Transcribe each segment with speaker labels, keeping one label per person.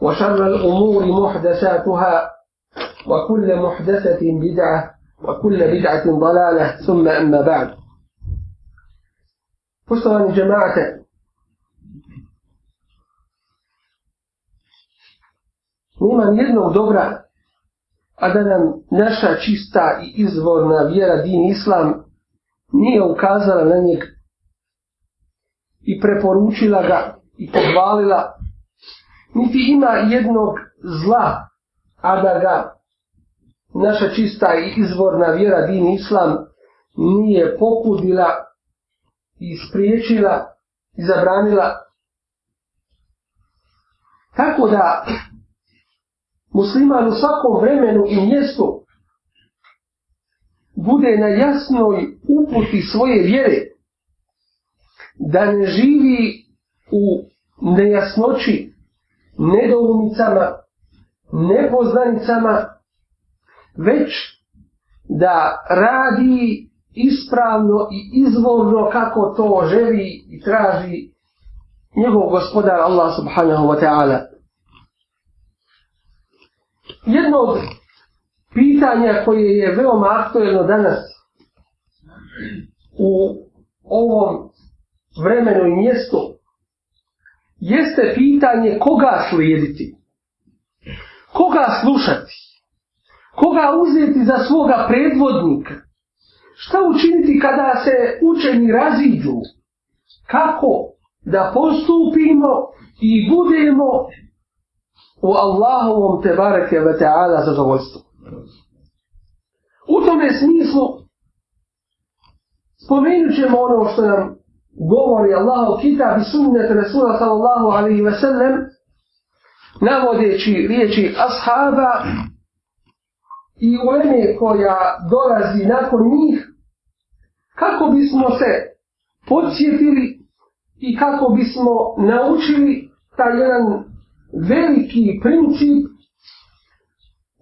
Speaker 1: وشر الأمور محدثاتها وكل محدثة بدعة وكل بدعة ضلالة ثم أما بعد فصلا جماعة نيما يدنو دبرا أدنا نشا چيستا إزورنا فيرا دين إسلام nije ukazala na njeg i preporučila ga i pohvalila niti ima jednog zla, a da ga naša čista i izvorna vjera din islam nije pokudila i spriječila i zabranila tako da musliman u svakom vremenu i mjestu bude na jasnoj uputi svoje vjere da ne živi u nejasnoći nedoumicama, nepoznanicama, već da radi ispravno i izvorno kako to želi i traži njegov gospodar Allah subhanahu wa ta'ala. Jedno od pitanja koje je veoma aktuelno danas u ovom vremenu i mjestu jeste pitanje koga slijediti. Koga slušati. Koga uzeti za svoga predvodnika. Šta učiniti kada se učeni raziđu? Kako da postupimo i budemo u Allahovom te bareke ve ta'ala za zavodstvo. U tome smislu spomenut ćemo ono što nam govori Allahu kitab i sunnet Resula sallallahu alaihi ve sellem navodeći riječi ashaba i uleme koja dolazi nakon njih kako bismo se podsjetili i kako bismo naučili taj jedan veliki princip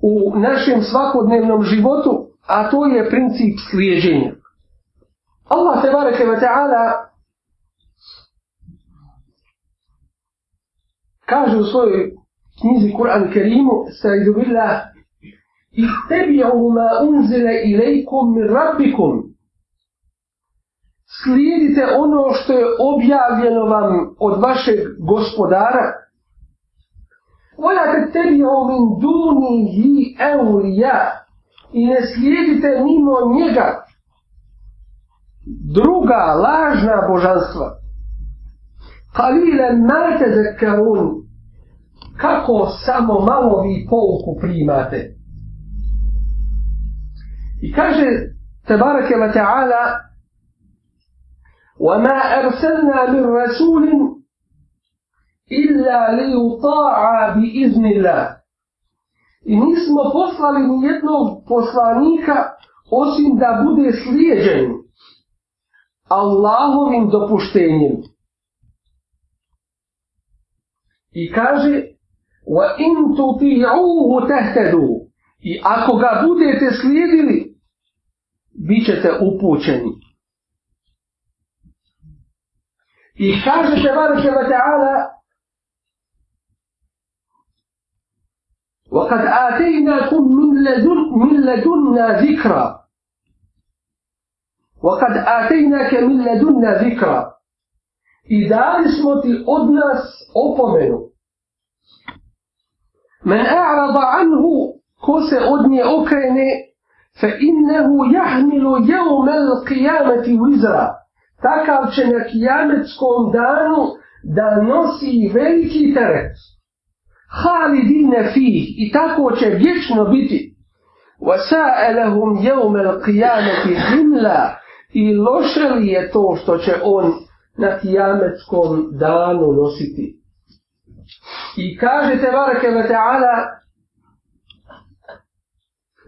Speaker 1: u našem svakodnevnom životu, a to je princip slijeđenja. Allah te bareke ve taala kaže u svojoj knjizi Kur'an Kerimu sa izubillah i tebi ma unzile ilajkum rabbikum slijedite ono što je objavljeno vam od vašeg gospodara Vojate tebi ovim duni i eulija i ne slijedite mimo njega druga lažna božanstva. Halile mate zekarun. Kako samo malo vi pouku primate. I kaže Tebarak je Ta'ala وَمَا أَرْسَلْنَا مِنْ رَسُولٍ إِلَّا لِيُطَاعَ بِإِذْنِ اللَّهِ I nismo poslali ni jednog poslanika osim da bude slijeđen Allahovim dopuštenjem. I kaže in tuti'uhu تَهْتَدُوا I ako ga budete slijedili, bit ćete upućeni. I kaže se Barke Vata'ala وَقَدْ آتَيْنَاكُمْ مِنْ لَدُنَّا ذِكْرًا وَقَدْ آتَيْنَاكَ مِنْ لَدُنَّا ذِكْرًا I dali smo ti od nas opomenu. Men a'rada anhu, ko se od nje okrene, fa innehu jahmilu jevme al qiyamati vizra. Takav će na kijametskom danu da nosi veliki teret. Halidine fih, i tako će vječno biti. Vasa'e lehum jevme al qiyamati zimla, i loše li je to što će on na kijametskom danu nositi. I kaže te barake ve ta'ala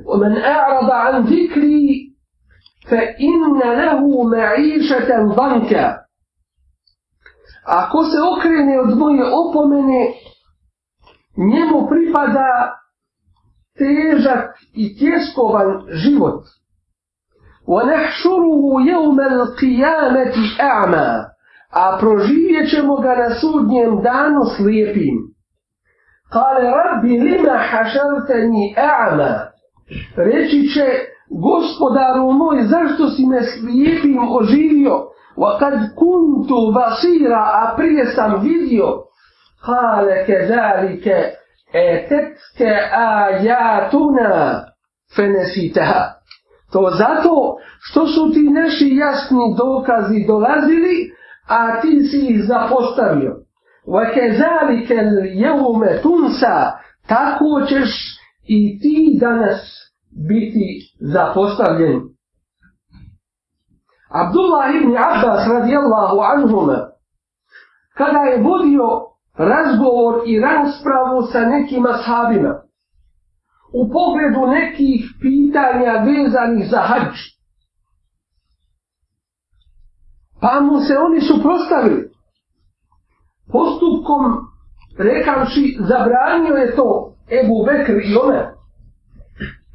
Speaker 1: ومن أعرض عن ذكري فإن له معيشة ضنكا Ako se okrene od moje opomene, njemu pripada težak i tjeskovan život. وَنَحْشُرُهُ يَوْمَ الْقِيَامَةِ أَعْمَا A proživjet ćemo ga na sudnjem danu slijepim. Kale rabbi lima hašavteni e'ama. Reći će, gospodaru moj, zašto si me slijepim oživio? Wa kad kuntu vasira, a prije sam vidio. Kale ke zalike etetke ajatuna fenesiteha. To zato što su ti naši jasni dokazi dolazili, a ti si ih zapostavio. وَكَذَلِكَ الْيَوْمَ تُنْسَا Tako ćeš i ti danas biti zapostavljen. Abdullah ibn Abbas radijallahu anhuma kada je vodio razgovor i raspravu sa nekim ashabima u pogledu nekih pitanja vezanih za hađ. Pa mu se oni suprostavili postupkom rekavši zabranio je to Ebu Bekr i Omer.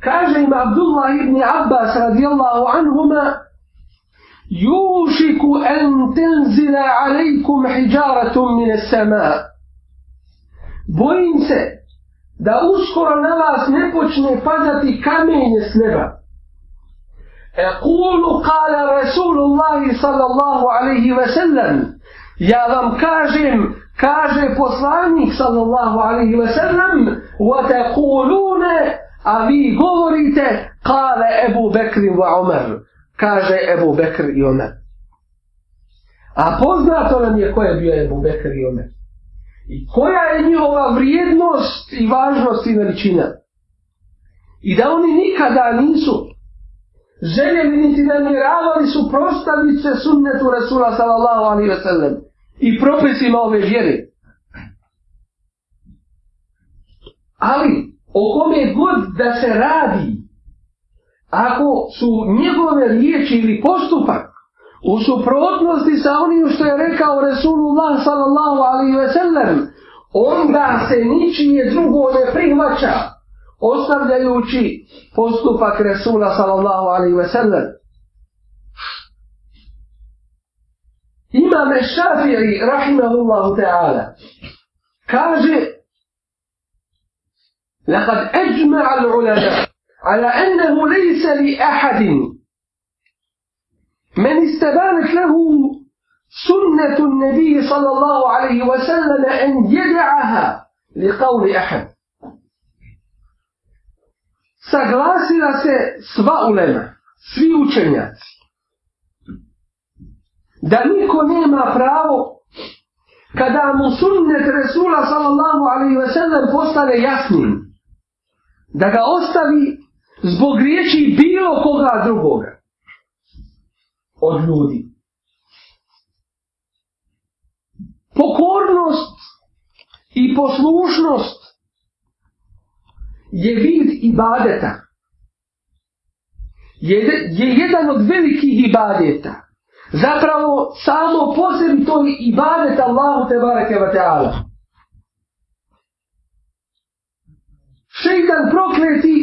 Speaker 1: Kaže im Abdullah ibn Abbas radijallahu anhuma Jušiku en tenzila alejkum hijjaratum mine sama. Bojim se da uskoro na vas ne počne padati kamenje s neba. E kulu kala Rasulullahi sallallahu alaihi ve sellem Ja vam kažem, kaže poslanik sallallahu alaihi ve sellem, wa taqulune, a vi govorite, kale Ebu Bekri wa Omer, kaže Ebu Bekr i Omer. A poznato nam je ko je bio Ebu Bekr i Omer. I koja je njihova vrijednost i važnost i veličina. I da oni nikada nisu željeli niti da miravali su prostavice sunnetu Rasula sallallahu alaihi ve sellem i propisima ove vjere. Ali, o kome god da se radi, ako su njegove riječi ili postupak u suprotnosti sa onim što je rekao Rasulullah sallallahu alaihi ve sellem, onda se ničije drugo ne prihvaća. ostavljajući postupak Resula sallallahu alaihi ve sellem. Imame Šafiri, rahimahullahu ta'ala, kaže لقد أجمع العلماء على أنه ليس لأحد من استبانت له سنة النبي صلى الله عليه وسلم أن يدعها لقول أحد saglasila se sva ulema, svi učenjaci, da niko nema pravo kada mu sunnet Resula sallallahu alaihi ve sellem postane jasnim, da ga ostavi zbog riječi bilo koga drugoga od ljudi. Pokornost i poslušnost je vid ibadeta. Je, je jedan od velikih ibadeta. Zapravo samo posebno to je ibadet Allahu te barake wa ta'ala. Šeitan prokleti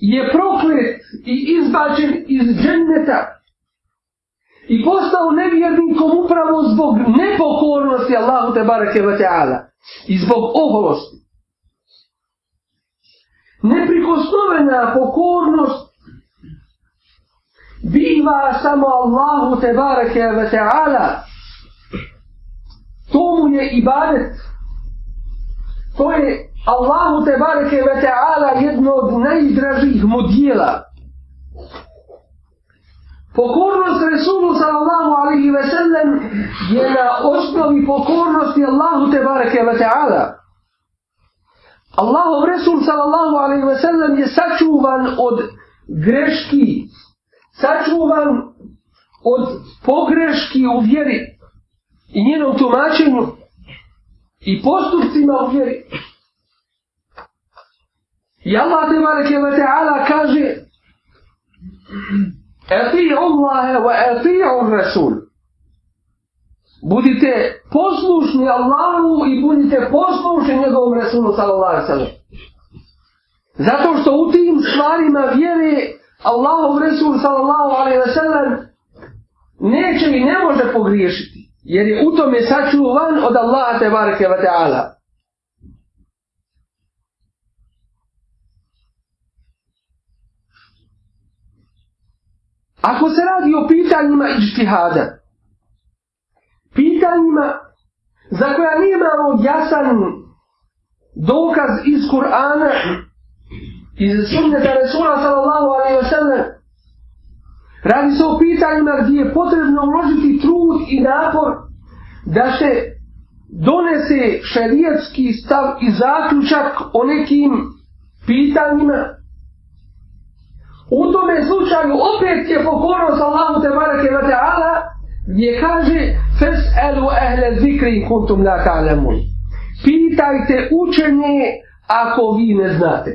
Speaker 1: je proklet i izbačen iz dženneta i postao nevjernikom upravo zbog nepokornosti Allahu te barake wa ta'ala. I zbog oholosti. Neprikosnovena pokornost biva samo Allahu te barake ve te ala. To mu je ibadet. To je Allahu te barake ve te ala jedno od najdražih mu dijela. Pokornost Resulu sallallahu alaihi ve sellem je na osnovi pokornosti Allahu te bareke ve ta'ala. Allahov Resul sallallahu alaihi ve sellem je sačuvan od greški, sačuvan od pogreški u vjeri i njenom tumačenju i postupcima u vjeri. I Allah te bareke ve ta'ala kaže Eti'u Allahe wa eti'u Rasul. Budite poslušni Allahu i budite poslušni njegovom Rasulu sallallahu alaihi Zato što u tim stvarima vjeri Allahov Rasul sallallahu alaihi wa sallam neće i ne može pogriješiti. Jer je u tome sačuvan od Allaha tebareke wa ta'ala. Ako se radi o pitanjima ištihada, pitanjima za koja nije malo jasan dokaz iz Kur'ana, iz sunneta Resula sallallahu alaihi wa sallam, radi se o pitanjima gdje je potrebno uložiti trud i napor da se donese šarijetski stav i zaključak o nekim pitanjima U tome slučaju opet je pokornost Allahu te barake wa ta'ala gdje kaže Fes'elu ehle zikri kuntum la ta'lemun Pitajte učenje ako vi ne znate.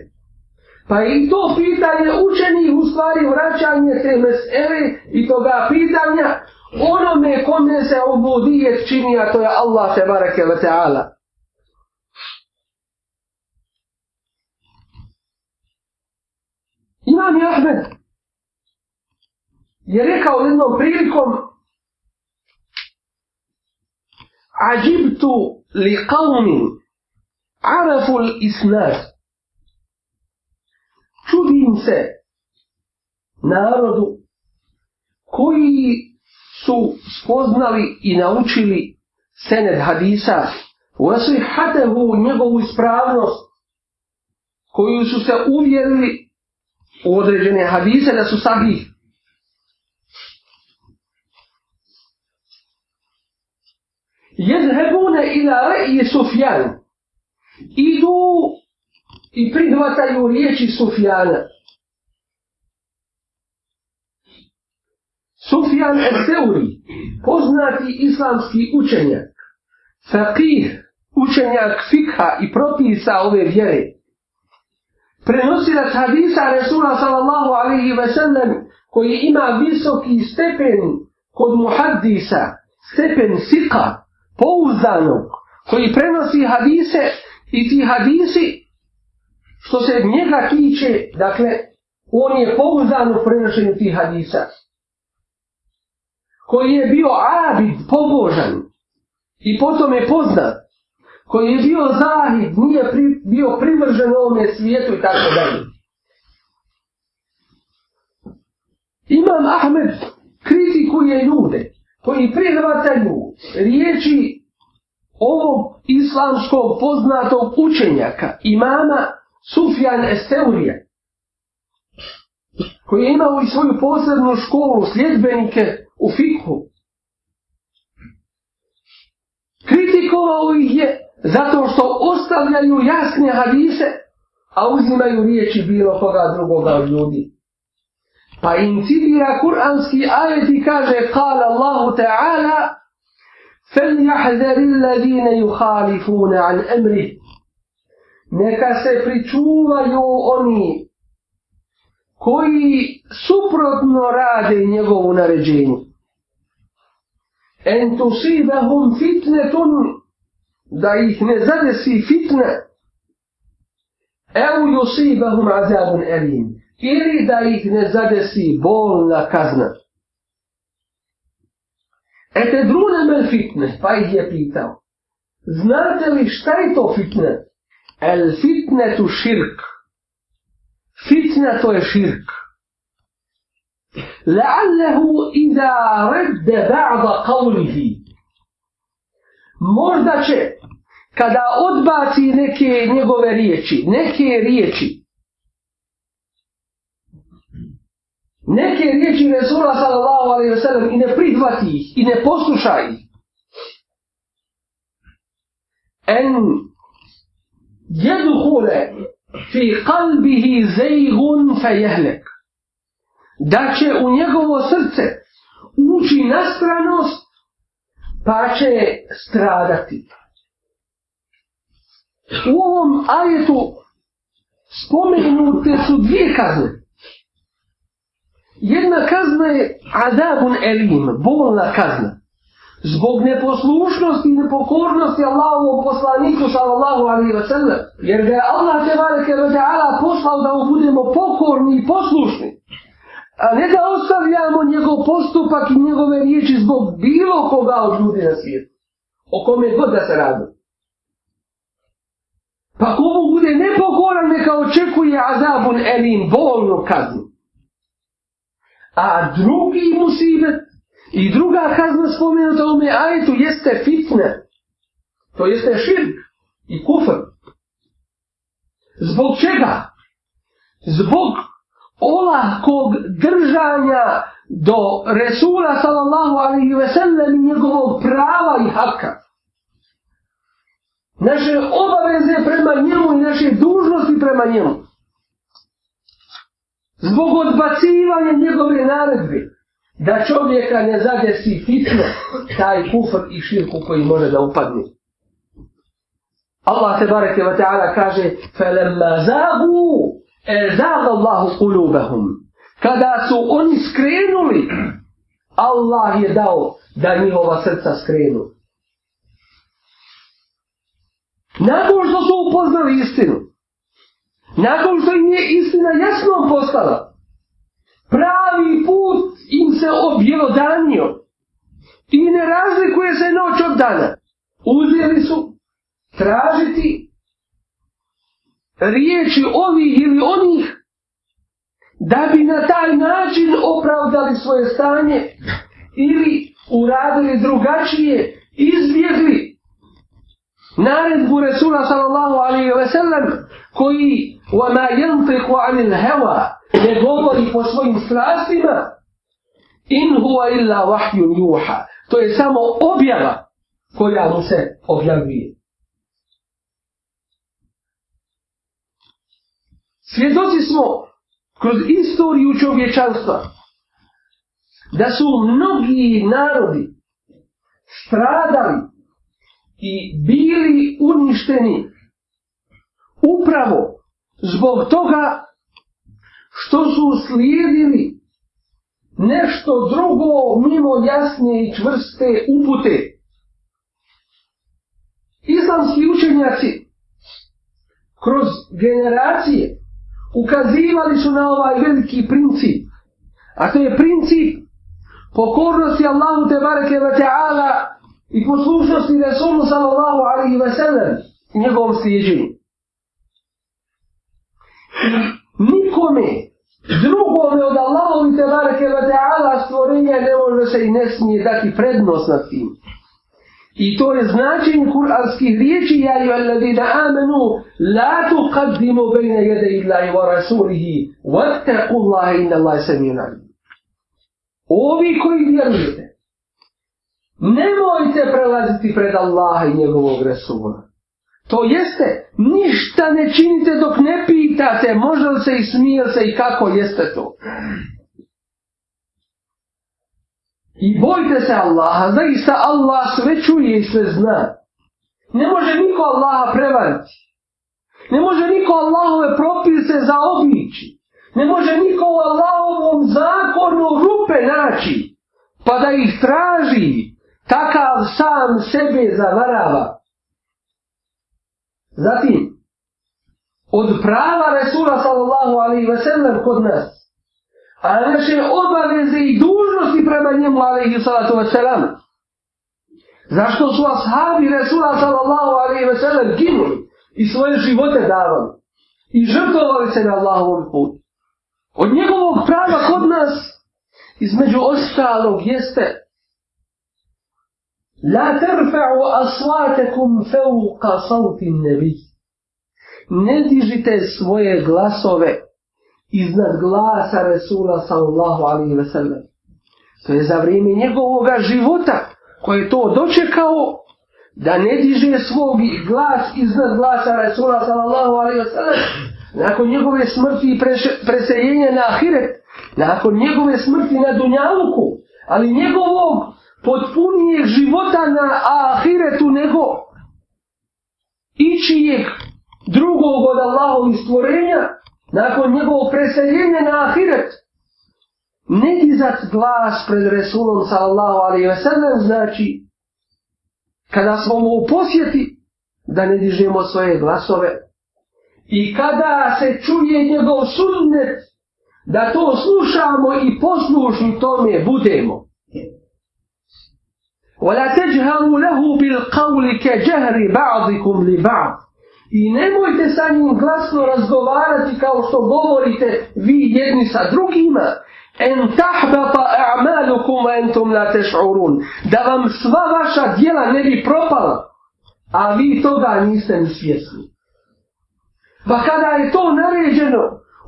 Speaker 1: Pa i to pitanje učeni u stvari vraćanje te mesere i toga pitanja onome kome se obudije čini, a to je Allah te barake wa ta'ala. imam je Ahmed je rekao jednom prilikom Ađibtu li qavmi arafu l-isnad čudim se narodu koji su spoznali i naučili sened hadisa vasihatehu njegovu ispravnost koju su se uvjerili u određene hadise da su sahih. Jedhebune ila re'i Sufjan. Idu i prihvataju riječi Sufjana. Sufjan Eseuri, poznati islamski učenjak, faqih, učenjak fikha i propisa ove vjere, prenosilac hadisa Resula sallallahu alaihi ve sellem koji ima visoki stepen kod muhaddisa, stepen sika, pouzdanog, koji prenosi hadise i ti hadisi što se njega tiče, dakle, on je pouzdan u prenošenju tih hadisa. Koji je bio abid, pobožan i potom je poznat koji je bio zahid, nije pri, bio privržen ovome svijetu i tako dalje. Imam Ahmed kritikuje ljude koji prihvataju riječi ovog islamskog poznatog učenjaka, imama Sufjan Esteurija, koji je imao i svoju posebnu školu sljedbenike u fikhu. Kritikovao ih je Zato što ostavljaju jasne hadise, a uzimaju riječi bilo koga drugoga od ljudi. Pa incidira kuranski ajet i kaže, kala Allahu Teala, fel jahzeri ladine juhalifune an emri. Neka se pričuvaju oni koji suprotno rade njegovu naređenju. En tusibahum fitnetun da ih ne zadesi fitna evu yusibahum azabun elim ili da ih ne zadesi bolna kazna. ete te drune mel fitne, pa ih je pitao. Znate li šta je to fitne? El fitne tu širk. Fitna to je širk. Leallehu iza redde ba'da qavlihi. Možda će kada odbaci neke njegove riječi, neke riječi, neke riječi Resula sallallahu alaihi wa sallam i ne prihvati ih i ne posluša ih. En jeduhule fi kalbihi zeigun fe jehlek. Da će u njegovo srce ući nastranost pa će stradati. U ovom ajetu spomenute su dvije kazne. Jedna kazna je adabun elim, bolna kazna. Zbog neposlušnosti i nepokornosti Allahovom poslaniku sallallahu alaihi wa sallam. Jer ga je Allah te bareke ala poslao da budemo pokorni i poslušni. A ne da ostavljamo njegov postupak i njegove riječi zbog bilo koga od ljudi na svijetu. O kome god da se radimo. Pa komu bude nepokoran, neka očekuje azabun elim, bolnu kaznu. A drugi musibet i druga kazna spomenuta u ajetu jeste fitne. To jeste širk i kufr. Zbog čega? Zbog olahkog držanja do Resula sallallahu alaihi ve sellem i njegovog prava i haka naše obaveze prema njemu i naše dužnosti prema njemu. Zbog odbacivanja njegove naredbe, da čovjeka ne zadesi fitno taj kufr i širku koji može da upadne. Allah te bareke ve taala kaže: "Felemma zagu, ezag Allahu kulubahum." Kada su oni skrenuli, Allah je dao da njihova srca skrenu. Nakon što su upoznali istinu. Nakon što im je istina jasno postala. Pravi put im se objelodanio. I ne razlikuje se noć od dana. Uzijeli su tražiti riječi ovih ili onih da bi na taj način opravdali svoje stanje ili uradili drugačije, izbjegli naredbu Resula sallallahu alaihi wa sallam koji وَمَا يَنْطِقُ عَنِ الْهَوَا ne govori po svojim strastima in huwa illa vahju juha to je samo objava koja mu se objavuje svjedoci smo kroz istoriju čovječanstva da su mnogi narodi stradali i bili uništeni upravo zbog toga što su slijedili nešto drugo mimo jasne i čvrste upute. Islamski učenjaci kroz generacije ukazivali su na ovaj veliki princip. A to je princip pokornosti Allahu te bareke wa ta'ala i poslušnosti Resulu sallallahu alaihi ve sellem i njegovom stiđenju. Nikome drugome od Allahom i tebareke wa ta'ala stvorenja ne može se i ne smije dati prednost nad tim. I to je značenje kur'anskih riječi ja i alladina amenu la tu kaddimu bejne jede illahi wa rasulihi wa ta'u Allahe inna Allahe sami Ovi koji vjerujete Nemojte prelaziti pred Allaha i njegovog Resula. To jeste, ništa ne činite dok ne pitate može li se i smije se i kako jeste to. I bojte se Allaha, zaista Allah sve čuje i sve zna. Ne može niko Allaha prevariti. Ne može niko Allahove propise zaobići. Ne može niko u Allahovom zakonu rupe naći, pa da ih traži takav sam sebe zavarava. Zatim, od prava Resula sallallahu alaihi ve sellem kod nas, a naše obaveze i dužnosti prema njemu alaihi sallatu ve sellem, zašto su ashabi Resula sallallahu alaihi ve sellem ginuli i svoje živote davali i žrtovali se na Allahovom putu. Od njegovog prava kod nas, između ostalog, jeste لا ترفعوا أصواتكم فوق صوت النبي Ne dižite svoje glasove iznad glasa Resula sallallahu alaihi ve sellem. To je za vrijeme njegovog života koji je to dočekao da ne diže svog glas iznad glasa Resula sallallahu alaihi ve sellem. Nakon njegove smrti i preseljenja na ahiret, nakon njegove smrti na dunjavuku, ali njegovog potpunije života na ahiretu nego ičijeg drugog od Allahovih stvorenja nakon njegovog preseljenja na ahiret. Ne dizat glas pred Resulom sallallahu alaihi ve sellem znači kada smo mu posjeti da ne dižemo svoje glasove i kada se čuje njegov sunnet da to slušamo i poslušni tome budemo. ولا تجهروا له بالقول كجهر بعضكم لبعض I nemojte sa njim glasno razgovarati kao što govorite vi jedni sa drugima. En tahbata a'malukum wa entum la teš'urun. Da vam sva vaša dijela ne bi propala, a vi toga niste ni svjesni. Pa kada je to naređeno,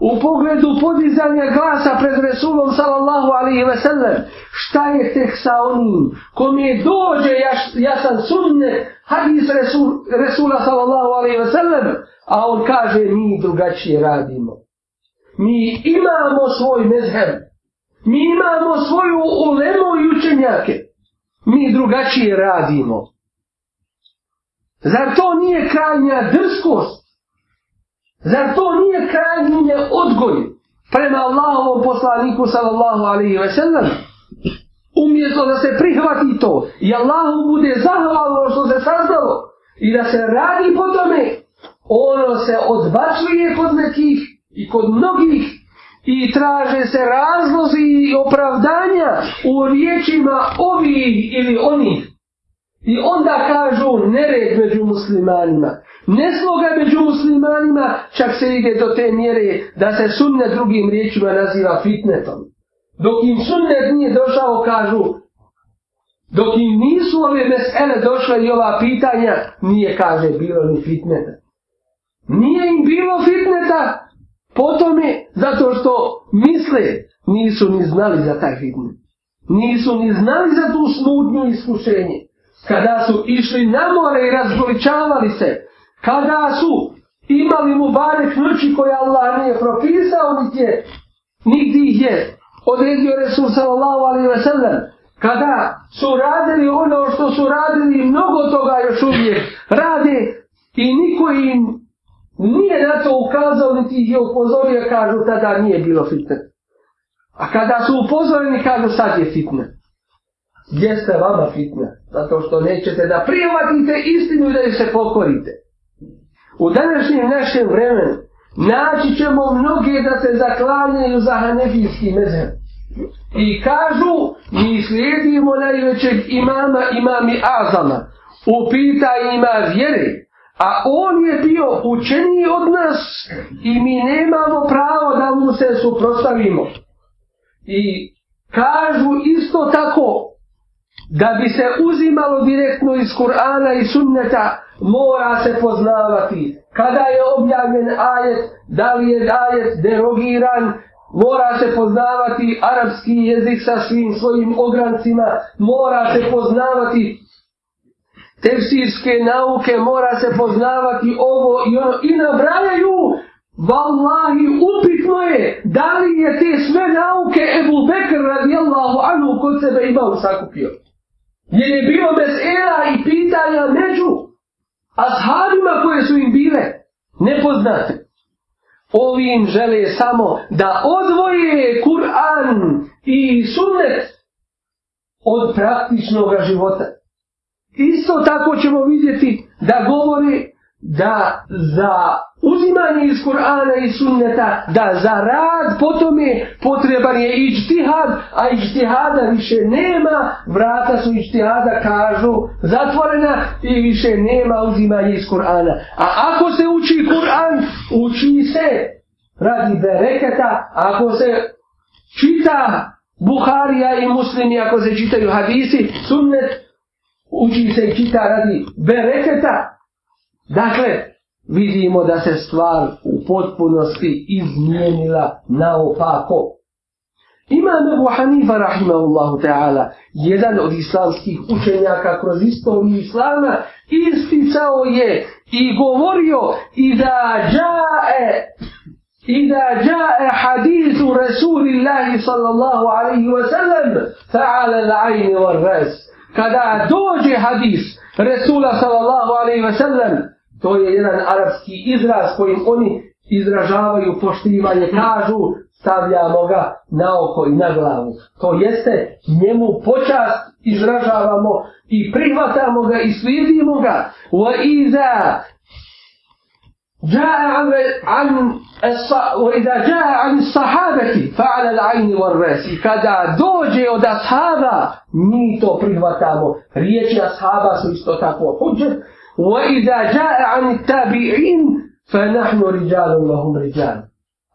Speaker 1: u pogledu podizanja glasa pred Resulom sallallahu alihi ve sellem, šta je teh sa onim kom je dođe jas, jasan sunne hadis Resul, Resula sallallahu alihi ve sellem, a on kaže mi drugačije radimo. Mi imamo svoj mezheb, mi imamo svoju ulemu i učenjake, mi drugačije radimo. Zar to nije krajnja drskost? Zar to nije krajnje odgoj prema Allahovom poslaniku sallallahu alaihi ve sellem? Umjesto da se prihvati to i Allahu bude zahvalno što se saznalo i da se radi po tome, ono se odbačuje kod nekih i kod mnogih i traže se razlozi i opravdanja u riječima ovih ili onih. I onda kažu nered među muslimanima, nesloga među muslimanima, čak se ide do te mjere da se sunne drugim riječima naziva fitnetom. Dok im sunne nije došao, kažu, dok im nisu ove mesele došle i ova pitanja, nije, kaže, bilo ni fitneta. Nije im bilo fitneta, potom je, zato što misle, nisu ni znali za taj fitnet. Nisu ni znali za tu smutnju iskušenje. Kada su išli na more i razgoličavali se, kada su imali mu barek noći koje Allah nije propisao, niti je, nigdje ih je odredio Resul sallallahu alaihi wa sallam, kada su radili ono što su radili mnogo toga još uvijek rade i niko im nije na to ukazao niti ih je upozorio kažu tada nije bilo fitne a kada su upozoreni kažu sad je fitne jeste vama fitne zato što nećete da prijavatite istinu i da se pokorite U današnjem našem vremenu naći ćemo mnoge da se zaklanjaju za hanefijski mezheb. I kažu, mi slijedimo najvećeg imama, imami Azama, u pitanjima vjere, a on je bio učeniji od nas i mi nemamo pravo da mu se suprostavimo. I kažu isto tako, da bi se uzimalo direktno iz Kur'ana i sunneta, mora se poznavati. Kada je objavljen ajet, da li je ajet derogiran, mora se poznavati arapski jezik sa svim svojim ograncima, mora se poznavati tefsirske nauke, mora se poznavati ovo i ono. I nabrajaju, vallahi, upitno je da li je te sve nauke Ebu Bekr radijallahu anhu kod sebe imao sakupio. Jer je bilo bez era i pitanja među ashabima koje su im bile nepoznate. Ovim žele samo da odvoje Kur'an i sunnet od praktičnog života. Isto tako ćemo vidjeti da govori da za uzimanje iz Kur'ana i sunneta, da za rad potome potreban je ičtihad, a ičtihada više nema, vrata su ičtihada, kažu, zatvorena i više nema uzimanje iz Kur'ana. A ako se uči Kur'an, uči se radi bereketa, ako se čita Buharija i muslimi, ako se čitaju hadisi, sunnet, uči se čita radi bereketa, Dakle, vidimo da se stvar u potpunosti izmijenila na opako. Imam Ebu Hanifa, rahimahullahu ta'ala, jedan od islamskih učenjaka kroz istoriju islama, isticao je i govorio i da džae i da džae hadithu Rasulillahi sallallahu alaihi wa sallam fa'ala l'ajni wa r'as kada dođe hadis Rasula sallallahu alaihi wa sallam To je jedan arapski izraz kojim oni izražavaju poštivanje, kažu stavljamo ga na oko i na glavu. To jeste njemu počast izražavamo i prihvatamo ga i svidimo ga. Wa iza jaa an an wa iza jaa an sahabati fa'ala al-ayn wal-rasi kada dođe od ashaba mi to prihvatamo riječi ashaba su isto tako hoće وَإِذَا جَاءَ عَنِ التَّابِعِينَ فَنَحْنُ رِجَالُ اللَّهُمْ رِجَالُ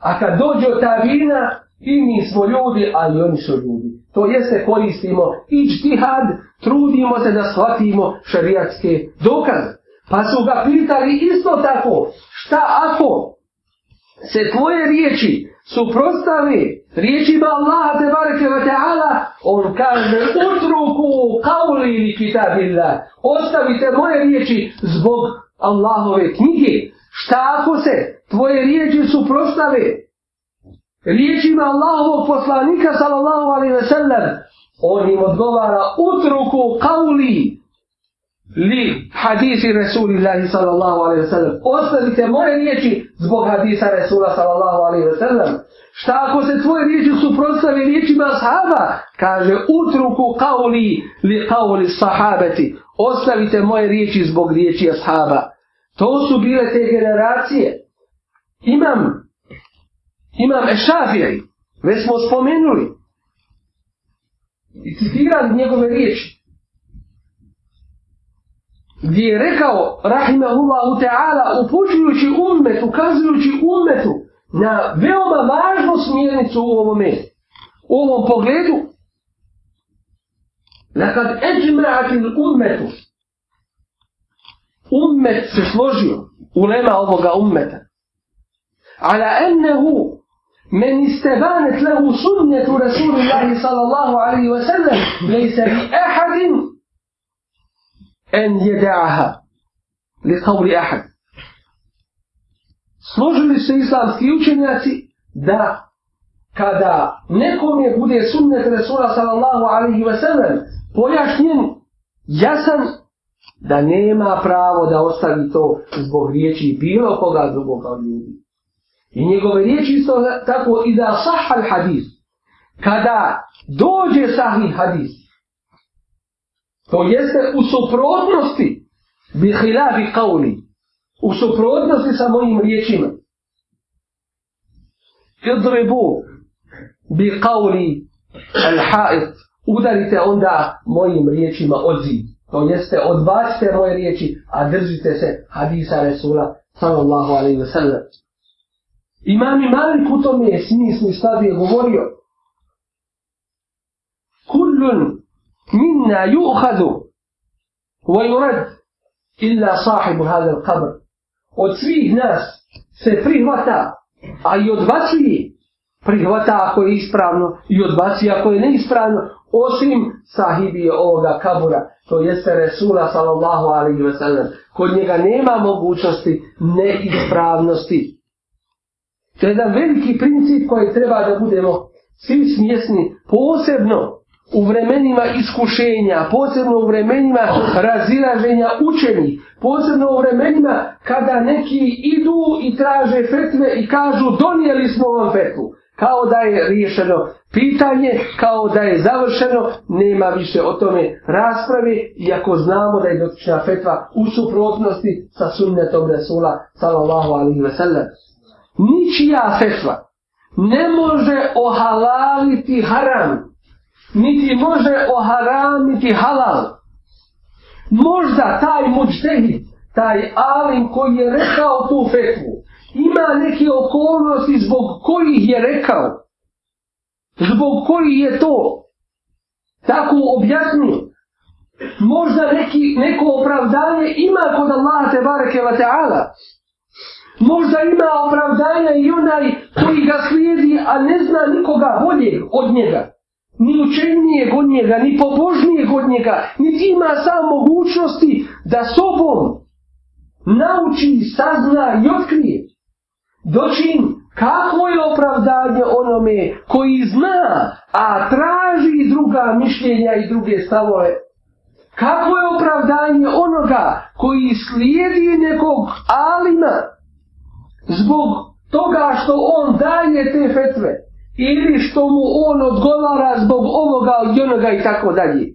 Speaker 1: A kad dođe od tabina, i mi smo ljudi, a i oni su ljudi. To jeste koristimo ičtihad, trudimo se da shvatimo šariatske dokaze. Pa su ga pitali isto tako, šta ako se tvoje riječi suprostali riječima Allaha te bareke ve taala on kaže utruku qawli li kitabillah ostavite moje riječi zbog Allahove knjige šta ako se tvoje riječi suprostave riječima Allahovog poslanika sallallahu alejhi ve sellem on im odgovara utruku qawli li hadisi Rasulillahi sallallahu alaihi wa sallam. Ostavite moje riječi zbog hadisa Rasula sallallahu alaihi wa sallam. Šta ako se tvoje riječi suprotstave riječima sahaba? Kaže, utruku kauli li kauli sahabati. Ostavite moje riječi zbog riječi sahaba. To su bile te generacije. Imam, imam Ešafijaj, već smo spomenuli. I citiran njegove riječi gdje je rekao rahimahullahu ta'ala upućujući ummet, ukazujući ummetu na veoma važnu smjernicu u ovome u ovom pogledu nakad eđimratin ummetu ummet se složio ulema ovoga ummeta ala ennehu men istebanet lehu sunnetu rasulullahi sallallahu alaihi wasallam lejse bi ahadim en jedaha li kavli ahad. Složili se islamski učenjaci da kada nekome bude sunnet Resula sallallahu alaihi ve sellem pojašnjen jasan da nema pravo da ostavi to zbog riječi bilo koga drugog od ljudi. I njegove riječi isto tako i da sahal hadis. Kada dođe sahih hadis, To jeste u suprotnosti bi hilavi kauli. U suprotnosti sa mojim riječima. Idribu bi kauli al ha'it. Udarite onda mojim riječima odziv. To jeste odbacite moje riječi, a držite se hadisa Resula sallallahu alaihi wa sallam. Imam Malik u tome je smislu šta bi je govorio. Kullun منا يؤخذ ويرد إلا صاحب هذا القبر od svih nas se prihvata, a i odbacuje. Prihvata ako je ispravno i odbacuje ako je neispravno, osim sahibije ovoga kabura, to jeste Resula sallallahu alaihi wa sallam. Kod njega nema mogućnosti neispravnosti. To je jedan veliki princip koji treba da budemo svi smjesni, posebno u vremenima iskušenja, posebno u vremenima razilaženja učenih, posebno u vremenima kada neki idu i traže fetve i kažu donijeli smo vam fetvu. Kao da je riješeno pitanje, kao da je završeno, nema više o tome rasprave, iako znamo da je dotična fetva u suprotnosti sa sunnetom Resula, salallahu alihi veselam. Ničija fetva ne može ohalaliti haram, niti može oharamiti halal. Možda taj muđtehid, taj alim koji je rekao tu fetvu, ima neke okolnosti zbog kojih je rekao, zbog kojih je to tako objasnio. Možda neki, neko opravdanje ima kod Allaha te bareke va ta'ala. Možda ima opravdanje i onaj koji ga slijedi, a ne zna nikoga bolje od njega ni učenije god njega, ni pobožnije god njega, ni ima samo mogućnosti da sobom nauči, sazna i otkrije. Dočin kako je opravdanje onome koji zna, a traži druga mišljenja i druge stavove. Kako je opravdanje onoga koji slijedi nekog alima zbog toga što on daje te fetve ili što mu on odgovara zbog ovoga i onoga i tako dalje.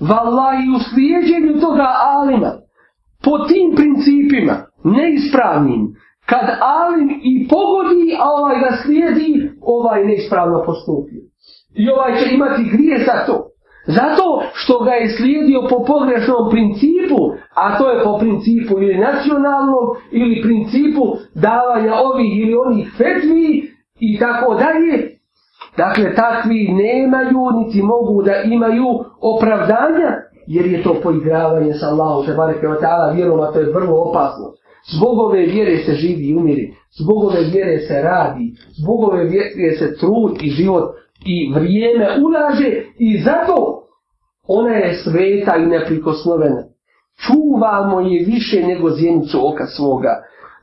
Speaker 1: Valla i u slijedjenju toga alima, po tim principima, neispravnim, kad alim i pogodi, a ovaj ga slijedi, ovaj neispravno postupio. I ovaj će imati grije za to. Zato što ga je slijedio po pogrešnom principu, a to je po principu ili nacionalnog, ili principu davanja ovih ili onih fetvi, i tako dalje. Dakle, takvi nemaju, niti mogu da imaju opravdanja, jer je to poigravanje sa Allahom, se bare kao ta'ala vjerom, a to je vrlo opasno. Zbog ove vjere se živi i umiri, zbog ove vjere se radi, zbog ove vjere se trud i život i vrijeme ulaže i zato ona je sveta i neprikosnovena. Čuvamo je više nego zjenicu oka svoga.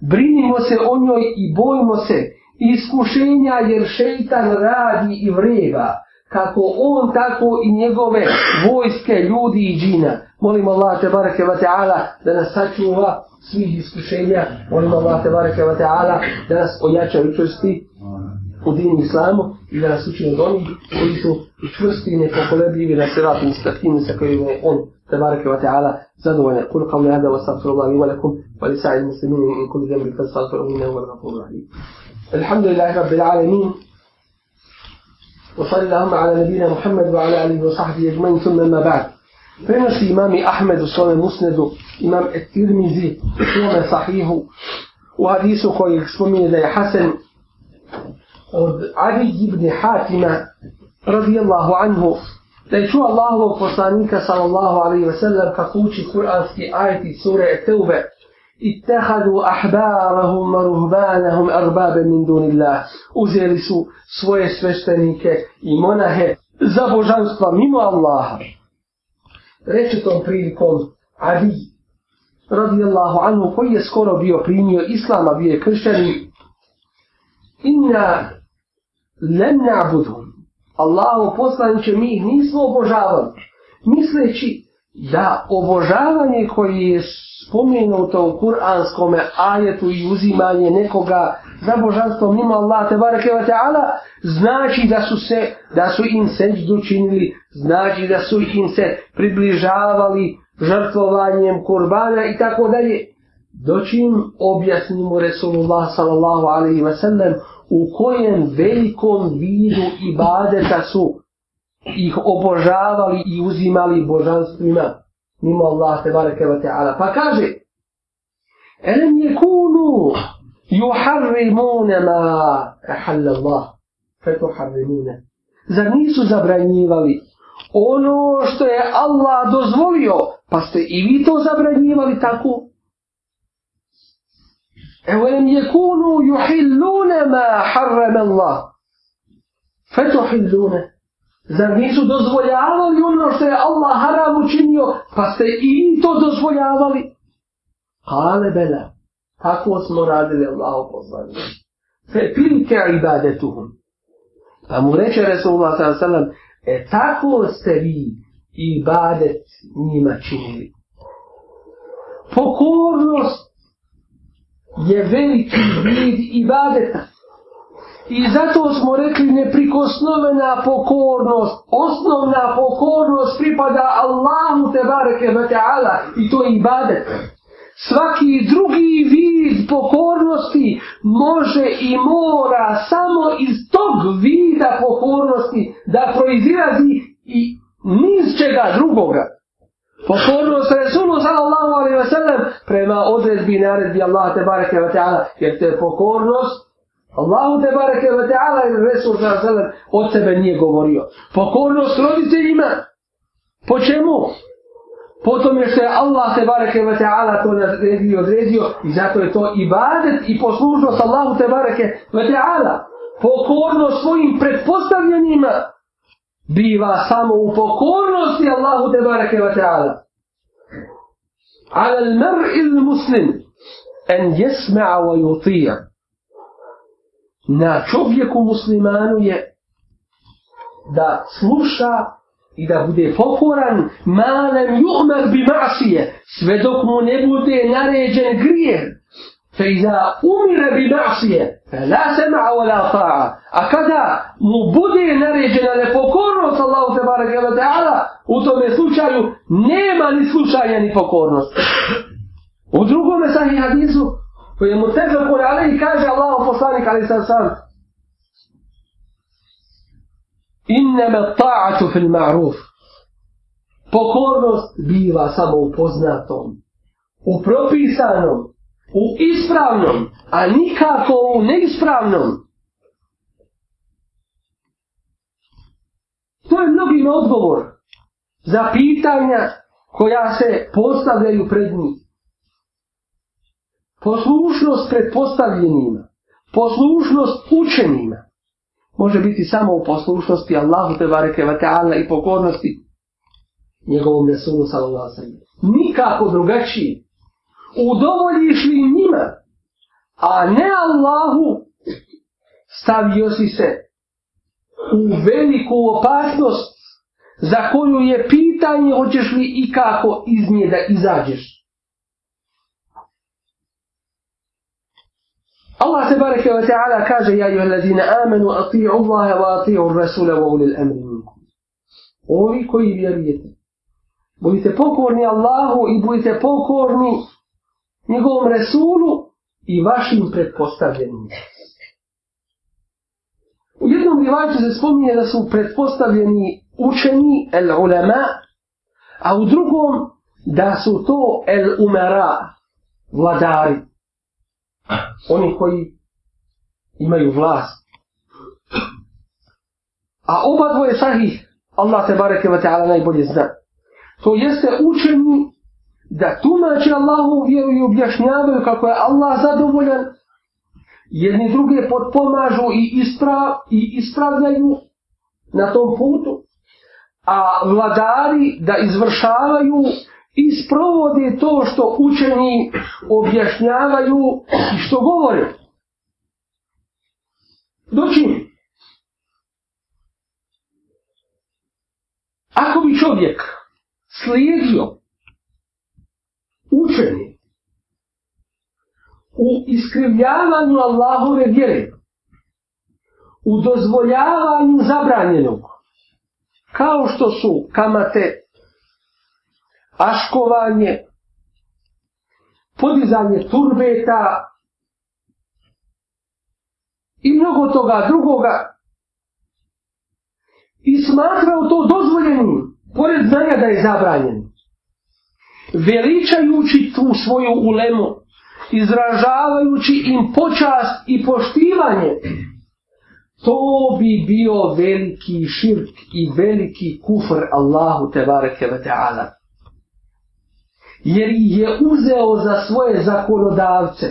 Speaker 1: Brinimo se o njoj i bojimo se iskušenja jer šeitan radi i vreba kako on tako i njegove vojske ljudi i džina molim Allah te bareke ve taala da nas sačuva svih iskušenja molim Allah te bareke ve taala da nas ojača i učvrsti u dinu islamu i da nas uči od onih koji su učvrsti i nepokolebljivi na sratu mustaqim sa kojim je on te bareke ve taala zadovoljan kul qawli hada wa astaghfirullah li wa lakum wa li sa'il muslimin in kulli dhanbin fastaghfiruhu innahu huwal ghafurur rahim الحمد لله رب العالمين وصلى اللهم على نبينا محمد وعلى اله وصحبه اجمعين ثم ما بعد فنس امام احمد صلى مسند امام الترمذي هو صحيح وحديثه خوي اسمه ده حسن علي بن حاتم رضي الله عنه ليشو الله وقصانيك صلى الله عليه وسلم كقوش قرآن في آية سورة التوبة اتخذوا احبارهم ورهبانهم اربابا من دون الله uzeli su svoje sveštenike i monahe za božanstva mimo Allaha reče tom prilikom Ali radijallahu anhu koji je skoro bio primio islama bio je kršćanin inna lem ne'budhum Allahu poslanče mi ih nismo obožavali misleći da obožavanje koje je spomenuto u Kur'anskom ajetu i uzimanje nekoga za božanstvo mimo Allah te bareke ve taala znači da su se da su im se učinili znači da su im se približavali žrtvovanjem kurbana i tako dalje dočim objasnimo Resulullah sallallahu alejhi ve sellem u kojem velikom vidu ibadeta su ih obožavali i uzimali božanstvima mimo Allah te bareke ve taala pa kaže elem yekunu yuharrimuna ma ahalla Allah fatuharrimuna zar nisu zabranjivali ono što je Allah dozvolio pa ste i vi to zabranjivali tako Evelem yekunu yuhilluna ma harrama Allah fatuhilluna Zar nisu dozvoljavali ono što je Allah haram učinio, pa ste i to dozvoljavali? Kale bela, tako smo radili Allaho poslani. Fe pilke ibadetuhum. Pa mu reče Resulullah sallam sallam, e tako ste vi ibadet njima činili. Pokornost je veliki vid ibadeta. I zato smo rekli neprikosnovena pokornost, osnovna pokornost pripada Allahu te bareke ve taala i to je ibadet. Svaki drugi vid pokornosti može i mora samo iz tog vida pokornosti da proizirazi i niz čega drugoga. Pokornost Resulu sallallahu alaihi ve sellem prema odredbi i naredbi Allaha te bareke ve taala jer te pokornost Allahu te bareke ve ta'ala i Resul sa sallam o tebe nije govorio. Pokornost roditeljima. Po čemu? Po tome što je Allah te bareke ve ta'ala to naredio i odredio i zato je to ibadet i poslužnost Allahu te bareke ve ta'ala. Pokorno svojim predpostavljenima biva samo u pokornosti Allahu te bareke ve ta'ala. Ala al mar'i al muslim an yasma'a wa yuti'a na čovjeku muslimanu je da sluša i da bude pokoran malem juhmer bi masije, sve dok mu ne bude naređen grijer. Fe iza umire bi masije, la sema o la ta'a. A kada mu bude naređena nepokornost Allahu te barake wa ta'ala, u tome slučaju nema ni slušanja ni pokornost. U drugome sahih hadisu, koji je mu tebe kore, ali kaže poslanik ali sam sam. Inneme ta'atu fil ma'ruf. Pokornost biva samo u poznatom, u propisanom, u ispravnom, a nikako u neispravnom. To je mnogim odgovor za pitanja koja se postavljaju pred njih. Poslušnost pred postavljenima. Poslušnost učenima može biti samo u poslušnosti Allahu te bareke ve taala i pokornosti njegovom resulu sallallahu alejhi ve sellem. Nikako drugačije. Udovoljiš li njima, a ne Allahu, stavio si se u veliku opasnost za koju je pitanje hoćeš li ikako iz nje da izađeš. Allah te bareke ve taala kaže ja ju ladina amanu atiu Allaha wa atiu ar-rasul wa ulil amri minkum. Ovi koji vjerujete. Budite pokorni Allahu i budite pokorni njegovom resulu i vašim pretpostavljenim. U jednom rivajcu se spominje da su pretpostavljeni učeni, el ulema, a u drugom da su to el umera, vladari oni koji imaju vlast. A oba dvoje sahih, Allah te bareke wa ta'ala najbolje zna. To jeste učeni da tumači Allahu vjeru i objašnjavaju kako je Allah zadovoljan. Jedni druge potpomažu i, ispra, i ispravljaju na tom putu. A vladari da izvršavaju isprovode to što učeni objašnjavaju i što govore. Doći. Ako bi čovjek slijedio učeni u iskrivljavanju Allahove vjere, u dozvoljavanju zabranjenog, kao što su kamate aškovanje, podizanje turbeta i mnogo toga drugoga. I smatrao to dozvoljenim, pored znanja da je zabranjen. Veličajući tu svoju ulemu, izražavajući im počast i poštivanje, to bi bio veliki širk i veliki kufr Allahu Tebareke ve Teala jer je uzeo za svoje zakonodavce.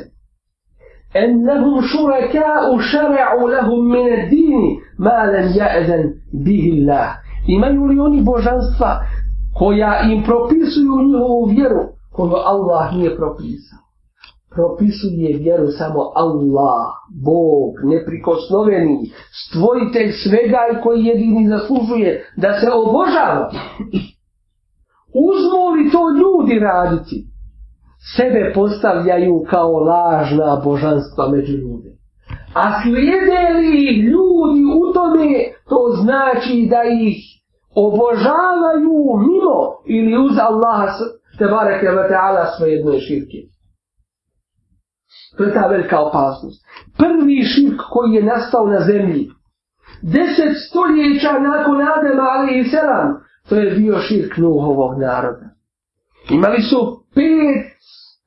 Speaker 1: En lehum šureka u šere'u lehum mine dini, malem jeden bihillah. Imaju li oni božanstva koja im propisuju njihovu vjeru, koju Allah nije propisao? Propisuje vjeru samo Allah, Bog, neprikosnoveni, stvoritelj svega koji jedini zaslužuje da se obožava. Užmo li to ljudi raditi? Sebe postavljaju kao lažna božanstva među ljude. A slijede li ljudi u tome, to znači da ih obožavaju mimo ili uz Allaha te bareke ve taala sve jedno je širke. To je ta velika opasnost. Prvi širk koji je nastao na zemlji, deset stoljeća nakon Adema, ali i selam, To je bio širk Nuhovog naroda. Imali su pet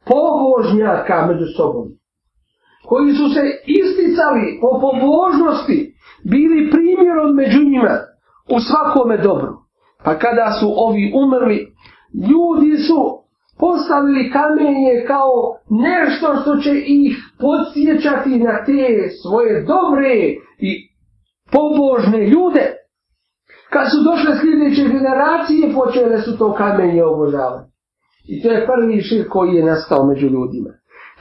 Speaker 1: pobožnjaka među sobom. Koji su se isticali po pobožnosti. Bili primjerom među njima. U svakome dobru. Pa kada su ovi umrli, ljudi su postavili kamenje kao nešto što će ih podsjećati na te svoje dobre i pobožne ljude. Kad su došle sljedeće generacije, počele su to kamenje obožavati. I to je prvi širk koji je nastao među ljudima.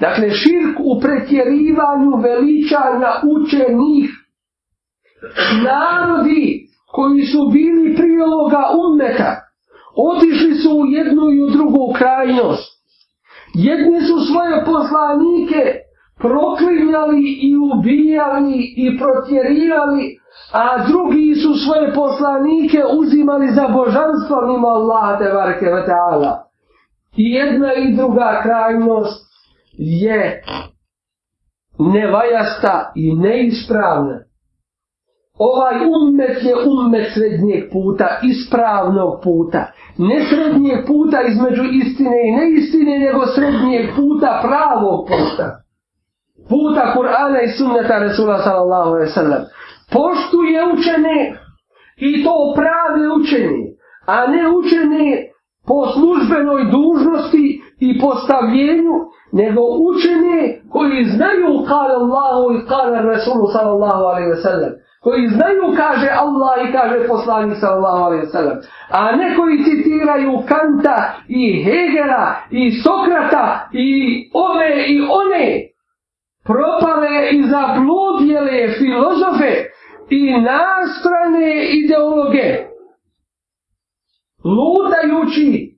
Speaker 1: Dakle, širk u pretjerivanju veličanja učenih narodi koji su bili prije ovoga umeta, otišli su u jednu i u drugu krajnost. Jedni su svoje poslanike proklinjali i ubijali i protjerivali a drugi su svoje poslanike uzimali za božanstvo mimo Allaha te barke ve taala i jedna i druga krajnost je nevajasta i neispravna Ovaj ummet je ummet srednjeg puta, ispravnog puta. Ne srednjeg puta između istine i neistine, nego srednjeg puta, pravog puta. Puta Kur'ana i sunneta Resula sallallahu alaihi sallam poštuje učene i to prave učene, a ne učene po službenoj dužnosti i postavljenju, nego učene koji znaju kada Allahu i kada Rasulu sallallahu alaihi ve sellem, koji znaju kaže Allah i kaže poslani sallallahu alaihi ve sellem, a ne koji citiraju Kanta i Hegera i Sokrata i ove i one propale i zabludjele filozofe, i nastrane ideologe lutajući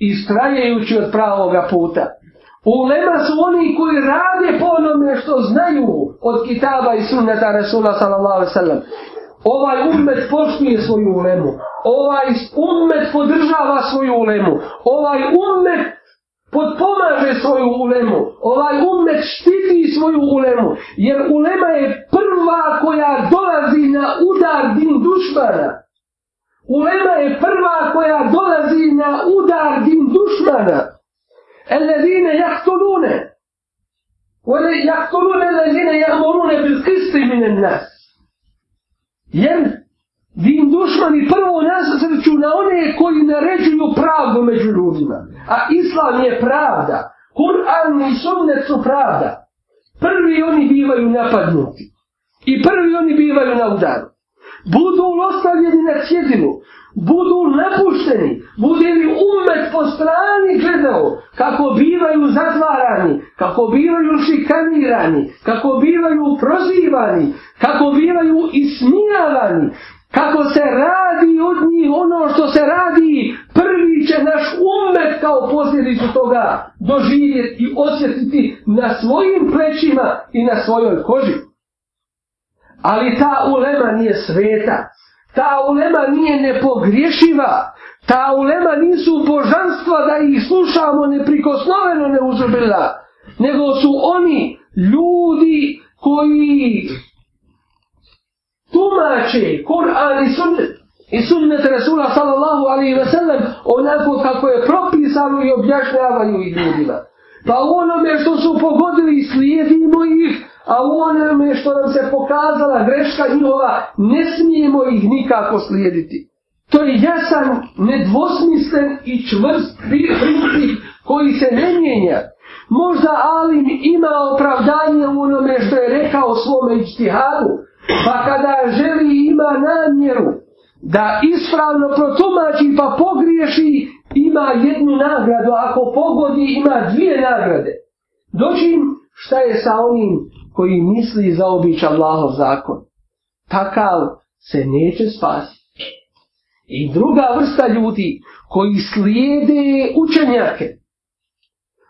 Speaker 1: i strajajući od pravoga puta. Ulema su oni koji rade po onome što znaju od kitaba i sunneta Resula sallallahu alaihi sallam. Ovaj ummet poštuje svoju ulemu. Ovaj ummet podržava svoju ulemu. Ovaj ummet podpomaže svoju ulemu. Ovaj umet štiti svoju ulemu. Jer ulema je prva koja dolazi na udar din dušmana. Ulema je prva koja dolazi na udar din dušmana. Ellezine jaktolune. Ole jaktolune lezine jamorune bil kristi minen nas. Jer Din dušmani prvo nasrću na one koji naređuju pravdu među ljudima. A islam je pravda. Kur'an i sunnet su pravda. Prvi oni bivaju napadnuti. I prvi oni bivaju na udaru. Budu ostavljeni na cjedinu. Budu napušteni. Bude li umet po strani gledao kako bivaju zatvarani, kako bivaju šikanirani, kako bivaju prozivani, kako bivaju ismijavani kako se radi od njih ono što se radi, prvi će naš umet kao posljedicu toga doživjeti i osjetiti na svojim plećima i na svojoj koži. Ali ta ulema nije sveta, ta ulema nije nepogriješiva, ta ulema nisu božanstva da ih slušamo neprikosnoveno neuzubila, nego su oni ljudi koji tumače Kur'an i sunnet i sunnet Resula sallallahu alaihi ve sellem onako kako je propisano i objašnjavaju i ljudima. Pa u onome što su pogodili slijedimo ih, a u onome što nam se pokazala greška njihova, ne smijemo ih nikako slijediti. To je jasan, nedvosmislen i čvrst princip koji se ne mijenja. Možda Alim ima opravdanje u onome što je rekao svome ištihadu, Pa kada želi ima namjeru da ispravno protumači pa pogriješi, ima jednu nagradu, ako pogodi ima dvije nagrade. Dođim šta je sa onim koji misli za obič Allahov zakon. Takav se neće spasiti. I druga vrsta ljudi koji slijede učenjake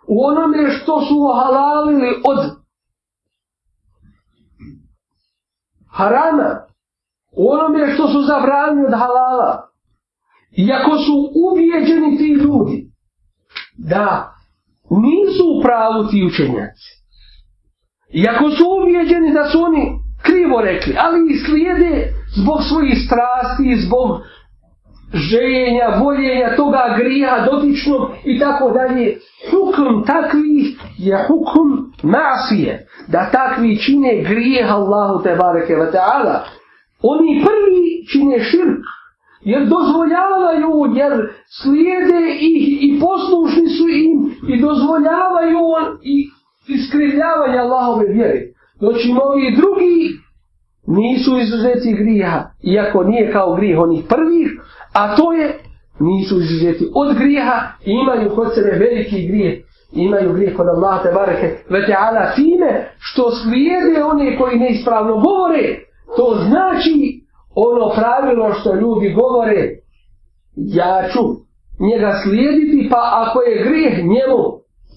Speaker 1: u onome što su halalili od harama, onome što su zabranili od halala, iako su ubijeđeni ti ljudi, da nisu u pravu ti učenjaci, iako su ubijeđeni da su oni krivo rekli, ali ih slijede zbog svojih strasti, zbog željenja, voljenja toga grija dotičnog i tako dalje. Hukm takvih je hukm nasije. Da takvi čine grijeh Allahu te bareke wa ta'ala. Oni prvi čine širk. Jer dozvoljavaju, jer slijede ih i poslušni su im i dozvoljavaju on i iskrivljavanje Allahove vjere. Doći znači, mnogi drugi nisu izuzeti grija, iako nije kao grih onih prvih, A to je, nisu izuzeti od grijeha, imaju kod sebe veliki grije, imaju grije kod Allaha te bareke, već je ala time, što slijede one koji neispravno govore, to znači ono pravilo što ljudi govore, ja ću njega slijediti, pa ako je grijeh njemu,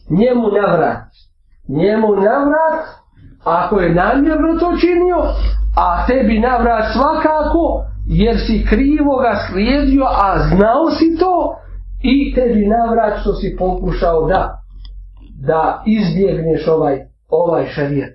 Speaker 1: njemu navrat. Njemu navrat, ako je namjerno to činio, a tebi navrat svakako, jer si krivo ga slijedio, a znao si to i tebi navrat što si pokušao da da izbjegneš ovaj ovaj šarijet.